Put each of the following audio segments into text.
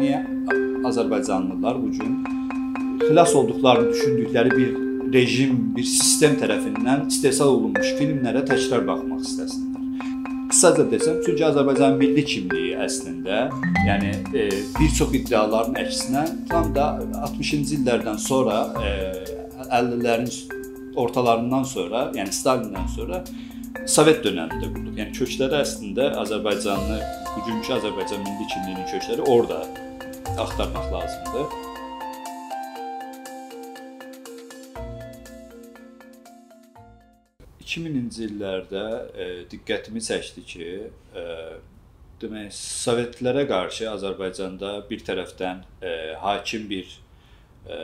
niyə Azərbaycanlılar bu gün xilas olduqlarını düşündükləri bir rejim, bir sistem tərəfindən istehsal olunmuş filmlərə təkrar baxmaq istəsinlər. Qısaca desəm, çünki Azərbaycan milli kimliyi əslində, yəni e, bir çox iddiaların əksinə tam da 60-cı illərdən sonra, e, 50-lərin ortalarından sonra, yəni Stalindən sonra Sovet dövründə qurulub. Yəni kökləri əslində Azərbaycanlı, bugünkü Azərbaycan milli kimliyinin kökləri orada axtarmaq lazımdır. ...2000-ci illərdə e, diqqətimi çəkdi ki, e, demək, Sovetlərə qarşı Azərbaycanda bir tərəfdən e, hakim bir e,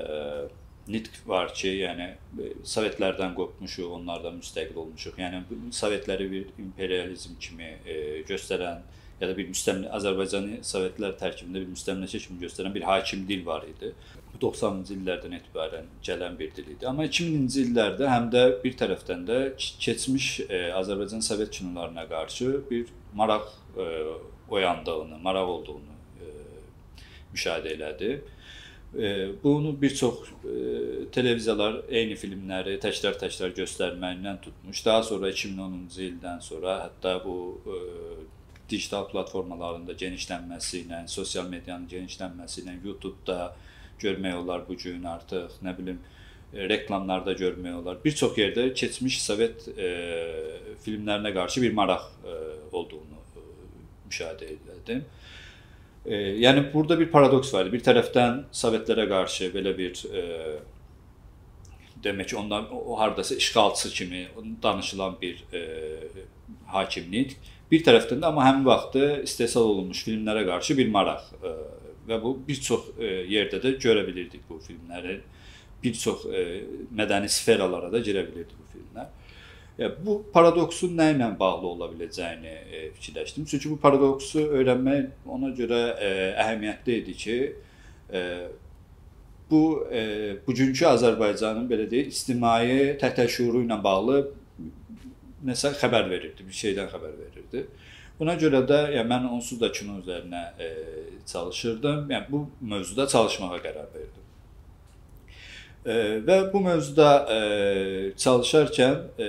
nitq var ki, yəni e, Sovetlərdən qopmuşuq, onlardan müstəqil olmuşuq. Yəni Sovetləri bir imperializm kimi e, göstərən ya da bir müstəmlə Azərbaycanı Sovetlər tərkibində bir müstəmləkə kimi göstərən bir hakim dil var idi. Bu 90-cı illərdən etibarən gələn bir dil idi. Amma 2000-ci illərdə həm də bir tərəfdən də keçmiş e, Azərbaycan Sovet kinolarına qarşı bir maraq e, oyandığını, maraq olduğunu e, müşahidə elədi. E, bunu bir çox e, televiziyalar eyni filmləri təkrar-təkrar göstərməklə tutmuş. Daha sonra 2010-cu ildən sonra hətta bu e, digital platformalarında genişlənməsi ilə, sosial medianın genişlənməsi ilə YouTube-da görmək olar bu gün artıq, nə bilim, e, reklamlarda görmək olar. Bir çox yerdə keçmiş Sovet e, filmlərinə qarşı bir maraq e, olduğunu e, müşahidə etdim. E, yəni burada bir paradoks var idi. Bir tərəfdən Sovetlərə qarşı belə bir e, demək ki, ondan o hardasa işğalçı kimi danışılan bir e, hakimlik Bir tərəfdən də amma həmin vaxtı istehsal olunmuş filmlərə qarşı bir maraq e, və bu bir çox e, yerdə də görə bilirdik bu filmləri. Bir çox e, mədəni sferalara da girə bilirdi bu filmlər. Ya bu paradoksun nə ilə bağlı ola biləcəyini fikirləşdim. Çünki bu paradoksu öyrənmək ona görə əhəmiyyətli idi ki, bu bugünkü Azərbaycanın belə deyək, ictimai təhtəşüuru ilə bağlı nəsə xəbər verirdi, bir şeydən xəbər verirdi. Buna görə də yəni mən onsuz da kino üzərinə e, çalışırdım. Yəni bu mövzuda çalışmağa qərar verdim. E, və bu mövzuda e, çalışarkən e,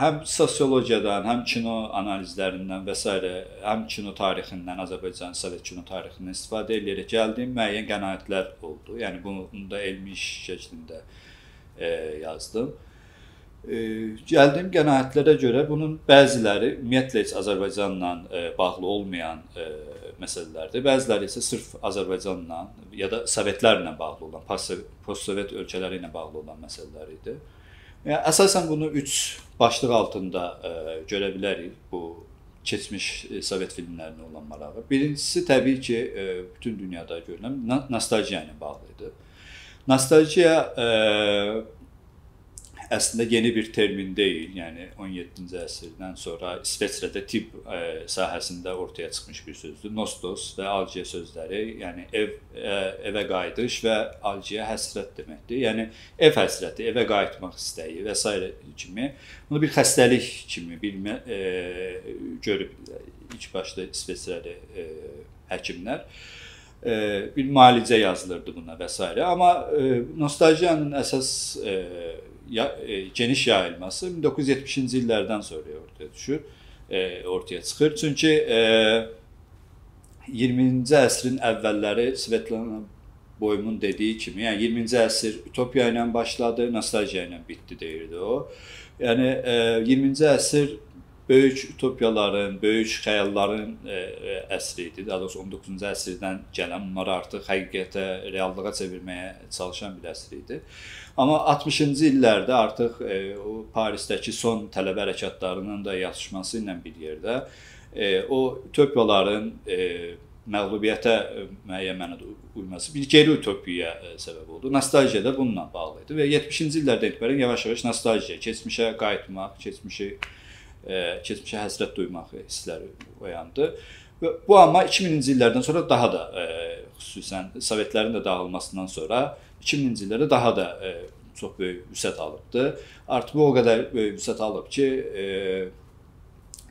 həm sosiologiyadan, həm kino analizlərindən və s. həm kino tarixindən, Azərbaycan Sovet kino tarixindən istifadə edərək gəldiyim müəyyən qənaətlər oldu. Yəni bunu da elmi iş şəklində e, yazdım. E, gəldiyim qənaətlərə görə bunun bəziləri ümumiyyətlə heç Azərbaycanla e, bağlı olmayan e, məsələlərdir. Bəziləri isə sırf Azərbaycanla ya da Sovetlərlə bağlı olan, postsovet ölkələri ilə bağlı olan məsələlər idi. Yəni əsasən bunu 3 başlıq altında ə, görə bilərik bu keçmiş Sovet filmlərinə olan marağı. Birincisi təbii ki, ə, bütün dünyada görülən nostalgiya ilə bağlı idi. Nostalgiya ə, əslində yeni bir termin deyil. Yəni 17-ci əsrdən sonra İsveçrədə tibb ə, e, sahəsində ortaya çıxmış bir sözdür. Nostos və algiya sözləri, yəni ev ə, e, evə qayıdış və algiya həsrət deməkdir. Yəni ev həsrəti, evə qayıtmaq istəyi və s. kimi bunu bir xəstəlik kimi bir ə, e, görüb ilk başda İsveçrəli ə, həkimlər bir müalicə yazılırdı buna və s. Amma nostalgiyanın əsas ya, e, geniş yayılması 1970-ci illərdən sonra ortaya düşür, e, ortaya çıxır. Çünki e, 20-ci əsrin əvvəlləri Svetlana Boymun dediyi kimi, yəni 20-ci əsr utopiya ilə başladı, nostalgiya ilə bitdi deyirdi o. Yəni e, 20-ci əsr böyük utopiyaların, böyük xəyalların e, e, əsri idi. Daha doğrusu 19-cu əsrdən gələn bunları artıq həqiqətə, reallığa çevirməyə çalışan bir əsr idi. Amma 60-cı illərdə artıq e, o Parisdəki son tələbə hərəkatlarının da yatışması ilə bir yerdə e, o utopiyaların e, məğlubiyyətə e, müəyyən mənada uyması bir geri utopiyaya e, səbəb oldu. Nostalgiya da bununla bağlı idi və 70-ci illərdən etibarən yavaş-yavaş nostalgiya, keçmişə qayıtmaq, keçmişi keçmişə həsrət duymaq hissləri oyandı. Və bu amma 2000-ci illərdən sonra daha da xüsusən Sovetlərin də dağılmasından sonra 2000-ci illərdə daha da çox böyük vüsət alıbdı. Artıq bu o qədər böyük vüsət alıb ki,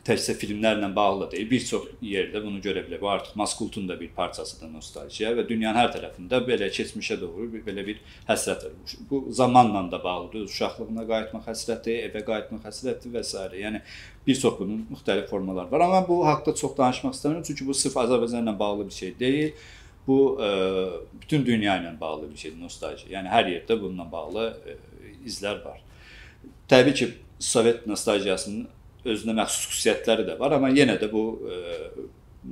təkcə filmlərlə bağlı deyil. Bir çox yerdə bunu görə bilər. Bu artıq maskultun da bir parçasıdır nostalgiya və dünyanın hər tərəfində belə keçmişə doğru belə bir həsrət var. Bu zamanla da bağlıdır. Uşaqlığına qayıtmaq həsrəti, evə qayıtmaq həsrəti və s. Yəni bir çox bunun müxtəlif formaları var. Amma bu haqqda çox danışmaq istəmirəm çünki bu sırf Azərbaycanla bağlı bir şey deyil. Bu ə, bütün dünya ilə bağlı bir şeydir nostalgiya. Yəni hər yerdə bununla bağlı ə, izlər var. Təbii ki, Sovet nostalgiyasının özünə məxsus xüsusiyyətləri də var, amma yenə də bu e,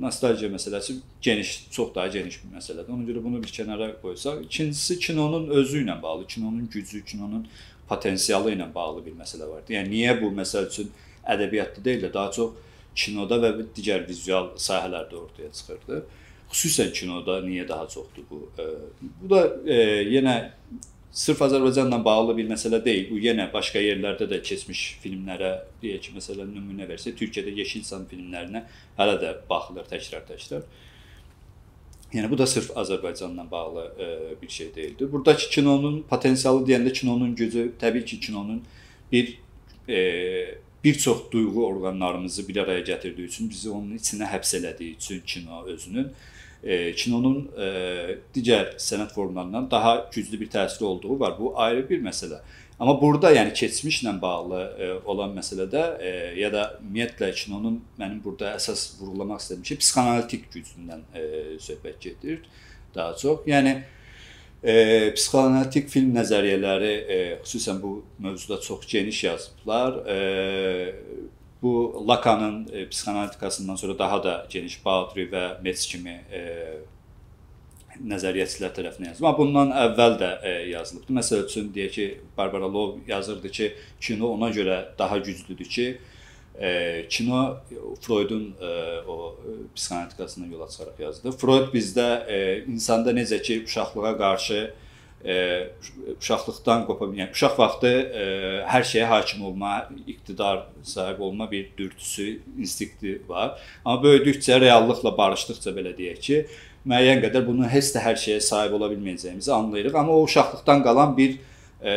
nostalgiya məsələsi geniş, çox daha geniş bir məsələdir. Ona görə bunu bir kənara qoysaq, ikincisi kinonun özü ilə bağlı, kinonun gücü, kinonun potensialı ilə bağlı bir məsələ var. Yəni niyə bu məsəl üçün ədəbiyyatda deyil də daha çox kinoda və digər vizual sahələrdə ortaya çıxırdı. Xüsusən kinoda niyə daha çoxdur bu? E, bu da e, yenə sırf Azərbaycanla bağlı bir məsələ deyil. Bu yenə başqa yerlərdə də keçmiş filmlərə, deyək ki, məsələn nümunə versək, Türkiyədə Yeşilçam filmlərinə hələ də baxılır təkrar-təkrar. Yəni bu da sırf Azərbaycanla bağlı e, bir şey deyildi. Buradakı kinonun potensialı deyəndə kinonun gücü təbii ki, kinonun bir e, bir çox duyğu orqanlarımızı bir araya gətirdiyi üçün, bizi onun içinə həbs elədiyi üçün kino özünün e, kinonun e, digər sənət formlarından daha güclü bir təsiri olduğu var. Bu ayrı bir məsələ. Amma burada yəni keçmişlə bağlı e, olan məsələdə e, ya da ümumiyyətlə kinonun mənim burada əsas vurğulamaq istədiyim şey psixoanalitik gücündən e, söhbət gedir daha çox. Yəni e, psixoanalitik film nəzəriyyələri e, xüsusən bu mövzuda çox geniş yazıblar. E, Bu Lakanın e, psixoanalitikasından sonra daha da geniş Baudry və Metz kimi e, nəzəriyyəçilər tərəfindən yazılıb. Amma bundan əvvəl də e, yazılıbdı. Məsəl üçün deyək ki, Barbara Lov yazırdı ki, kino ona görə daha güclüdür ki, e, kino Freudun e, o psixoanalitikasından yola çıxaraq yazdı. Freud bizdə e, insanda necə ki, uşaqlığa qarşı e, e, uşaqlıqdan qopa bilən, uşaq vaxtı e, hər şeyə hakim olma, iqtidar sahibi olma bir dürtüsü, instinkti var. Amma böyüdükcə, reallıqla barışdıqca belə deyək ki, müəyyən qədər bunu heç də hər şeyə sahib ola bilməyəcəyimizi anlayırıq. Amma o uşaqlıqdan qalan bir e,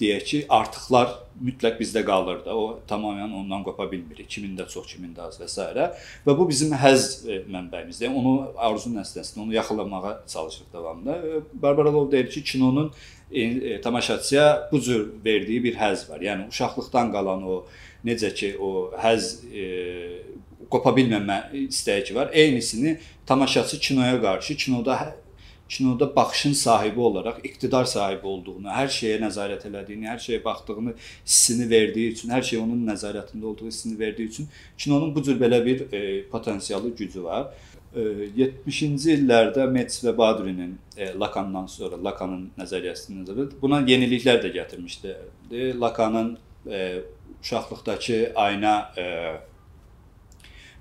deyək ki, artıqlar mütləq bizdə qalır da. O tamamilə ondan qopa bilmirik. Kimində çox, kimində az və s. Və bu bizim həzz mənbəyimizdir. Yəni onu arzu nəsləsinə, onu yaxalamağa çalışırıq davamlı. E, Barbara Lov deyir ki, kinonun e, tamaşaçıya bu cür verdiyi bir həzz var. Yəni uşaqlıqdan qalan o necə ki, o həzz e, qopa bilməmə istəyi var. Eynisini tamaşaçı kinoya qarşı kinoda kinoda baxışın sahibi olaraq iqtidar sahibi olduğunu, hər şeyə nəzarət elədiyini, hər şeyə baxdığını hissini verdiyi üçün, hər şey onun nəzarətində olduğu hissini verdiyi üçün kinonun bu cür belə bir e, potensialı gücü var. E, 70-ci illərdə Metz və Badrinin e, Lakandan sonra Lakanın nəzəriyyəsini nəzərdə buna yeniliklər də gətirmişdi. Lakanın e, uşaqlıqdakı ayna e,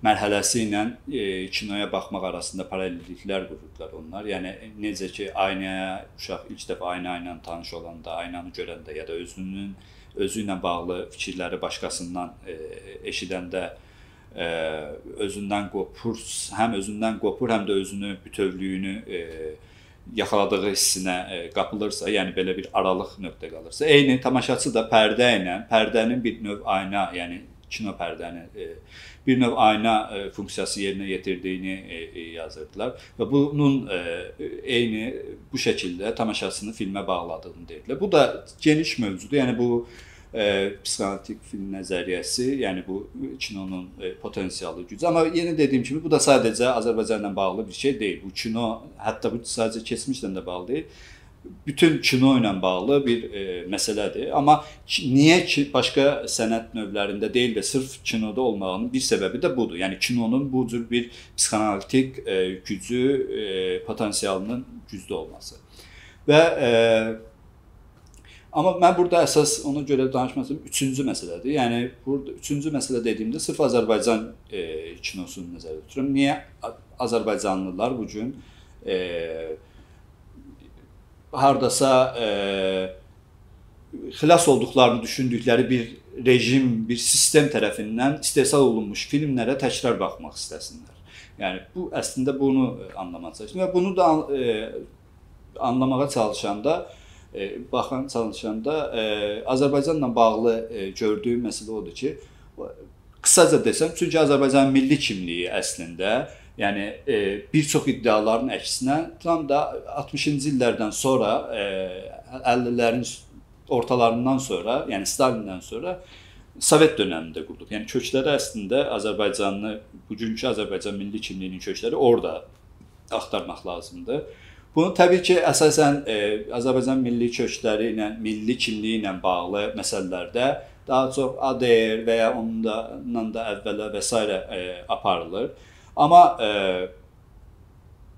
mərhələsi ilə e, kinoya baxmaq arasında paralelliklər qururdular onlar. Yəni necə ki aynaya uşaq ilk dəfə ayna ilə tanış olanda, aynanı görəndə ya da özünün özü ilə bağlı fikirləri başqasından e, eşidəndə e, özündən qopur, həm özündən qopur, həm də özünü bütövlüyünü e, yaxaladığı hissinə e, qapılırsa, yəni belə bir aralıq nöqtə qalırsa, eyni tamaşaçı da pərdə ilə, pərdənin bir növ ayna, yəni kino pərdəni e, bir növ ayna e, funksiyası yerinə yetirdiyini e, yazırdılar və bunun eyni bu şəkildə tamaşasını filmə bağladığını deyirlər. Bu da geniş mövzudur. Yəni bu e, psixoanalitik film nəzəriyyəsi, yəni bu kinonun e, potensialı gücü. Amma yenə dediyim kimi bu da sadəcə Azərbaycanla bağlı bir şey deyil. Bu kino hətta bu sadəcə keçmişlə də bağlı deyil bütün kino ilə bağlı bir e, məsələdir. Amma niyə ki başqa sənət növlərində deyil də sırf kinoda olmağının bir səbəbi də budur. Yəni kinonun bu cür bir psixoanalitik e, gücü, e, potensialının güclü olması. Və e, Amma mən burada əsas ona görə danışmasım üçüncü məsələdir. Yəni burada üçüncü məsələ dediyimdə sırf Azərbaycan e, kinosunu nəzərdə tuturam. Niyə Azərbaycanlılar bu gün e, hardasa e, xilas olduqlarını düşündükləri bir rejim, bir sistem tərəfindən istehsal olunmuş filmlərə təkrar baxmaq istəsinlər. Yəni bu əslində bunu anlamaq çalışır və bunu da e, anlamağa çalışanda e, baxan çalışanda e, Azərbaycanla bağlı e, gördüyüm məsələ odur ki, qısaca desəm, çünki Azərbaycanın milli kimliyi əslində Yəni e, bir çox iddiaların əksinə tam da 60-cı illərdən sonra, e, 50-lərin ortalarından sonra, yəni Stalindən sonra Sovet dövründə qurulub. Yəni kökləri əslində Azərbaycanlı, bugünkü Azərbaycan milli kimliyinin kökləri orada axtarmaq lazımdır. Bunu təbii ki, əsasən e, Azərbaycan milli kökləri ilə, milli kimliyi ilə bağlı məsələlərdə daha çox ADR və ya ondan da əvvələ və s. E, aparılır. Amma e,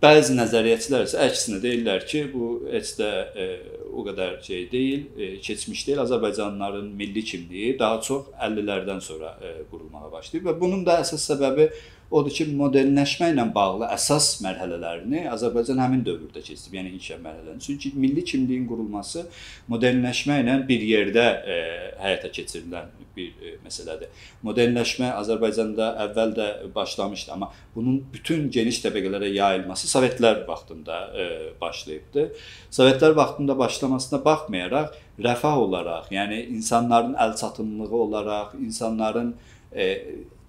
bəzi nəzəriyyəçilər isə əksinə deyirlər ki, bu heç də e, o qədər şey deyil, e, keçmiş deyil. Azərbaycanlıların milli kimliyi daha çox 50-lərdən sonra e, qurulmağa başlayıb və bunun da əsas səbəbi odur ki, modernləşmə ilə bağlı əsas mərhələlərini Azərbaycan həmin dövrdə keçib, yəni inkişaf mərhələlərini. Çünki milli kimliyin qurulması modernləşmə ilə bir yerdə e, həyata keçirilən bir e, məsələdir. Modernləşmə Azərbaycanda əvvəl də başlamışdı, amma bunun bütün geniş təbəqələrə yayılması Sovetlər vaxtında e, başlayıbdı. Sovetlər vaxtında başlamasına baxmayaraq rəfah olaraq, yəni insanların əl çatımlığı olaraq, insanların e,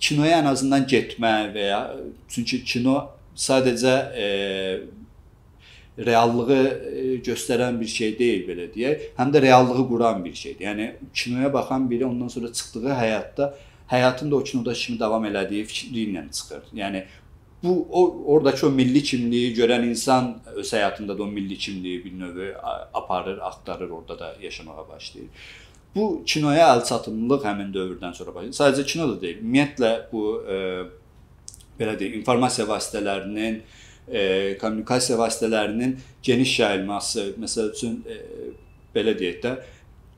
kinoya ən azından getmə və ya çünki kino sadəcə e, reallığı e, göstərən bir şey deyil belə deyək, həm də reallığı quran bir şeydir. Yəni kinoya baxan biri ondan sonra çıxdığı həyatda həyatında o kinoda kimi davam elədiyi fikri ilə çıxır. Yəni bu o oradakı o milli kimliyi görən insan öz həyatında da o milli kimliyi bir növ aparır, axtarır, orada da yaşamağa başlayır. Bu kinoya əlçatımlılıq həmin dövrdən sonra başladı. Sadəcə kino da deyil. Ümumiyyətlə bu e, belə deyək, informasiya vasitələrinin, e, kommunikasiya vasitələrinin geniş yayılması, məsəl üçün e, belə deyək də,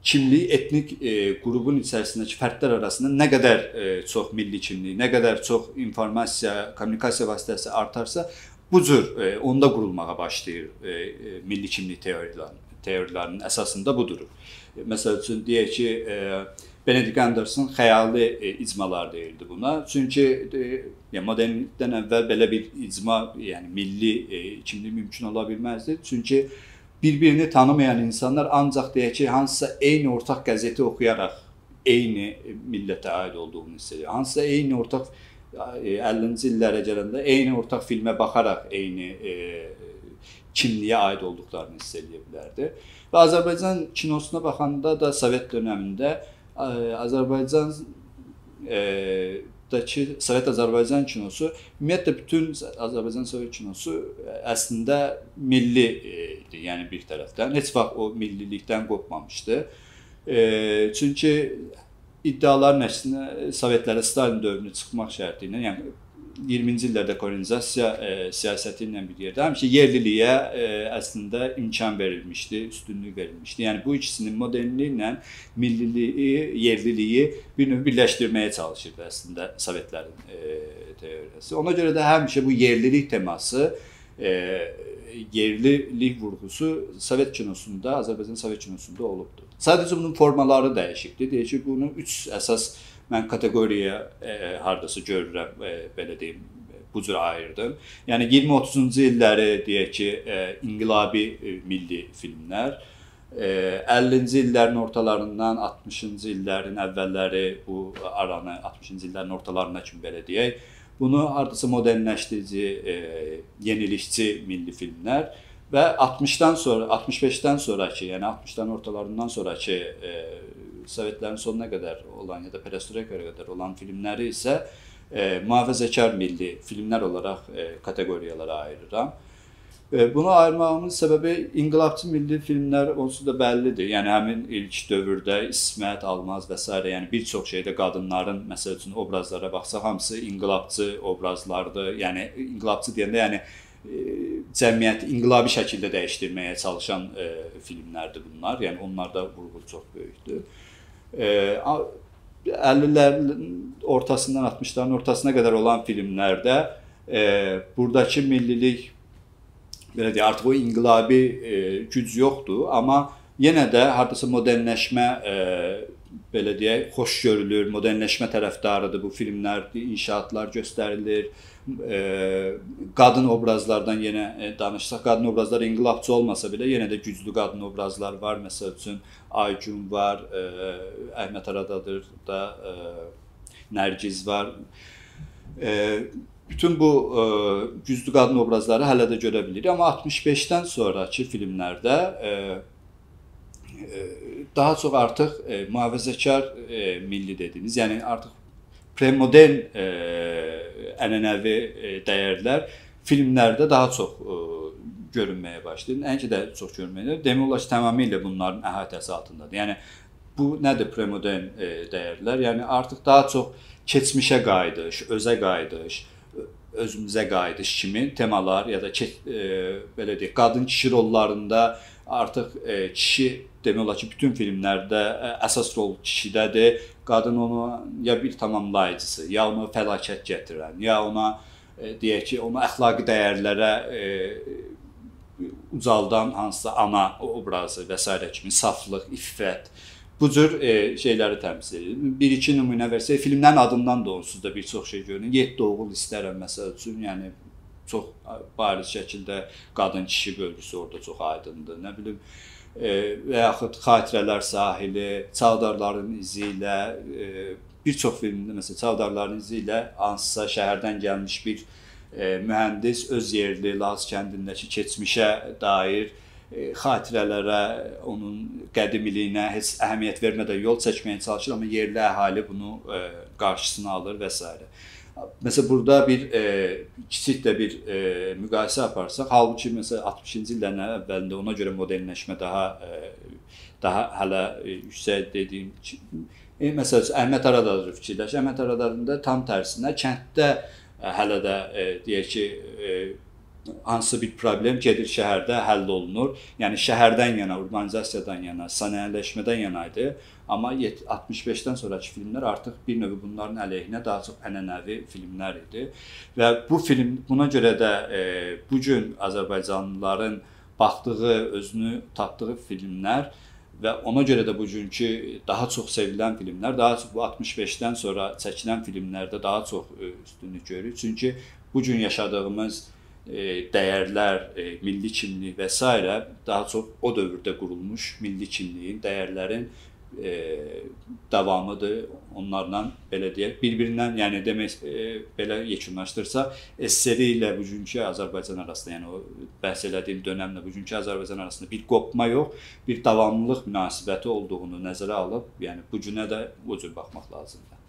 kimlik etnik e, qrupun içərisindəki fərdlər arasında nə qədər e, çox milli kimlik, nə qədər çox informasiya, kommunikasiya vasitəsi artarsa, bu cür e, onda qurulmağa başlayır e, e, milli kimlik teoriyalarının teoriyalarının əsasında budur. Məsəl üçün deyək ki, e, Benedict Anderson xəyali e, icmalar deyildi buna. Çünki e, modernlikdən əvvəl belə bir icma, yəni milli kimlik mümkün ola bilməzdi. Çünki bir-birini tanımayan insanlar ancaq deyək ki, hansısa eyni ortaq qəzeti oxuyaraq eyni millətə aid olduğunu hiss edir. Hansısa eyni ortaq 50-ci illərə gələndə eyni ortaq filmə baxaraq eyni e, kimliyə aid olduqlarını hiss edə bilərdi. Və Azərbaycan kinosuna baxanda da Sovet dövründə Azərbaycan e, dakı Sovet Azərbaycan kinosu ümumiyyətlə bütün Azərbaycan Sovet kinosu əslində milli idi, yəni bir tərəfdən heç vaxt o millilikdən qopmamışdı. E, çünki iddiaların əksinə Sovetlərə Stalin dövrünü çıxmaq şərti ilə, yəni 20-ci illərdə kolonizasiya e, siyasəti ilə bir yerdə həmişə yerliliyə e, əslində imkan verilmişdi, üstünlük verilmişdi. Yəni bu ikisinin modernliklə milliliyi, yerliliyi bir növ birləşdirməyə çalışırdı əslində Sovetlərin e, teoriyası. Ona görə də həmişə bu yerlilik teması e, yerlilik vurğusu Sovet kinosunda, Azərbaycan Sovet kinosunda olubdu. Sadəcə bunun formaları dəyişibdi. Deyək ki, bunun 3 əsas mən kateqoriyaya e, hardasa görürəm e, belə deyim bu cür ayırdım. Yəni 20-30-cu illəri deyək ki, e, inqilabi e, milli filmlər, e, 50-ci illərin ortalarından 60-cı illərin əvvəlləri bu aranı 60-cı illərin ortalarına kimi belə deyək, bunu hardasa modernləşdirici, e, yenilikçi milli filmlər və 60-dan sonra 65-dən sonrakı, yəni 60-dan ortalarından sonrakı e, Sovetlərin sonuna qədər olan ya da perestroikaya qədər olan filmləri isə e, mühafizəkar milli filmlər olaraq e, kateqoriyalara ayırıram. E, bunu ayırmağımın səbəbi inqilabçı milli filmlər onsuz da bəllidir. Yəni həmin ilk dövrdə İsmət, Almaz və s. yəni bir çox şeydə qadınların məsəl üçün obrazlara baxsaq hamısı inqilabçı obrazlardır. Yəni inqilabçı deyəndə yəni cəmiyyəti inqilabi şəkildə dəyişdirməyə çalışan e, filmlərdir bunlar. Yəni onlarda vurğu çox böyükdür. 50-lərin ortasından 60-ların ortasına qədər olan filmlərdə e, burdakı millilik belə deyə artıq o inqilabi e, güc yoxdur, amma yenə də hardasa modernləşmə e, belə deyək, xoş görülür, modernləşmə tərəfdarıdır bu filmlər, inşaatlar göstərilir. E, qadın obrazlardan yenə e, danışsaq, qadın obrazları inqilabçı olmasa belə yenə də güclü qadın obrazlar var. Məsəl üçün Aygün var, e, Əhməd Aradadır da, Nərgiz var. E, bütün bu e, güclü qadın obrazları hələ də görə bilirik, amma 65-dən sonrakı filmlərdə e, e, daha çox artıq e, mühafizəkar e, milli dediyimiz, yəni artıq premodern e, ənənəvi e, dəyərlər filmlərdə daha çox e, görünməyə başlayır. Nəinki də çox görünməyə. Demək olar ki, tamamilə bunların əhatəsi altındadır. Yəni bu nədir premodern e, dəyərlər? Yəni artıq daha çox keçmişə qayıdış, özə qayıdış, özümüzə qayıdış kimi temalar ya da e, belə deyək, qadın kişi rollarında artıq e, kişi demək olar ki, bütün filmlərdə e, əsas rol kişidədir. Qadın onu ya bir tamamlayıcısı, ya onu fəlakət gətirən, ya ona e, deyək ki, onu əxlaqi dəyərlərə e, ucaldan hansısa ana obrazı və s. kimi saflıq, iffət bu cür e, şeyləri təmsil edir. Bir-iki nümunə versək, filmlərin adından da onsuz da bir çox şey görünür. 7 oğul istərəm məsəl üçün, yəni çox bariz şəkildə qadın kişi bölgüsü orada çox aydındır. Nə bilim, e, və yaxud xatirələr sahili, çavdarların izi ilə e, bir çox filmdə məsələn Çavdarların izi ilə hansısa şəhərdən gəlmiş bir e, mühəndis öz yerli Laz kəndindəki keçmişə dair e, xatirələrə, onun qədimiliyinə heç əhəmiyyət vermədən yol çəkməyə çalışır, amma yerli əhali bunu e, qarşısını alır və s. Məsələn burada bir e, kiçik də bir e, müqayisə aparsaq, halbuki məsələn 60-cı illərin əvvəlində ona görə modernləşmə daha e, daha hələ e, yüksək dediyim E, məsəl üçün Əhməd Aradadov fikirləş. Əhməd Aradadovda tam tərsinə kənddə e, hələ də e, deyək ki, e, hansısa bir problem gedir şəhərdə həll olunur. Yəni şəhərdən yana, urbanizasiyadan yana, sənayeləşmədən yana idi. Amma 65-dən sonrakı filmlər artıq bir növ bunların əleyhinə daha çox ənənəvi filmlər idi. Və bu film buna görə də e, bu gün Azərbaycanlıların baxdığı, özünü tapdığı filmlər və ona görə də bugünkü daha çox sevilən filmlər, daha çox bu 65-dən sonra çəkilən filmlərdə daha çox e, üstünlük görür. Çünki bu gün yaşadığımız dəyərlər, e, milli kimlik və s. daha çox o dövrdə qurulmuş milli kimliyin, dəyərlərin e, davamıdır. Onlarla belə deyək, bir-birindən, yəni demək e, belə yekunlaşdırsaq, SSR ilə bugünkü Azərbaycan arasında, yəni o bəhs elədiyim dövrlə bugünkü Azərbaycan arasında bir qopma yox, bir davamlılıq münasibəti olduğunu nəzərə alıb, yəni bu günə də o cür baxmaq lazımdır.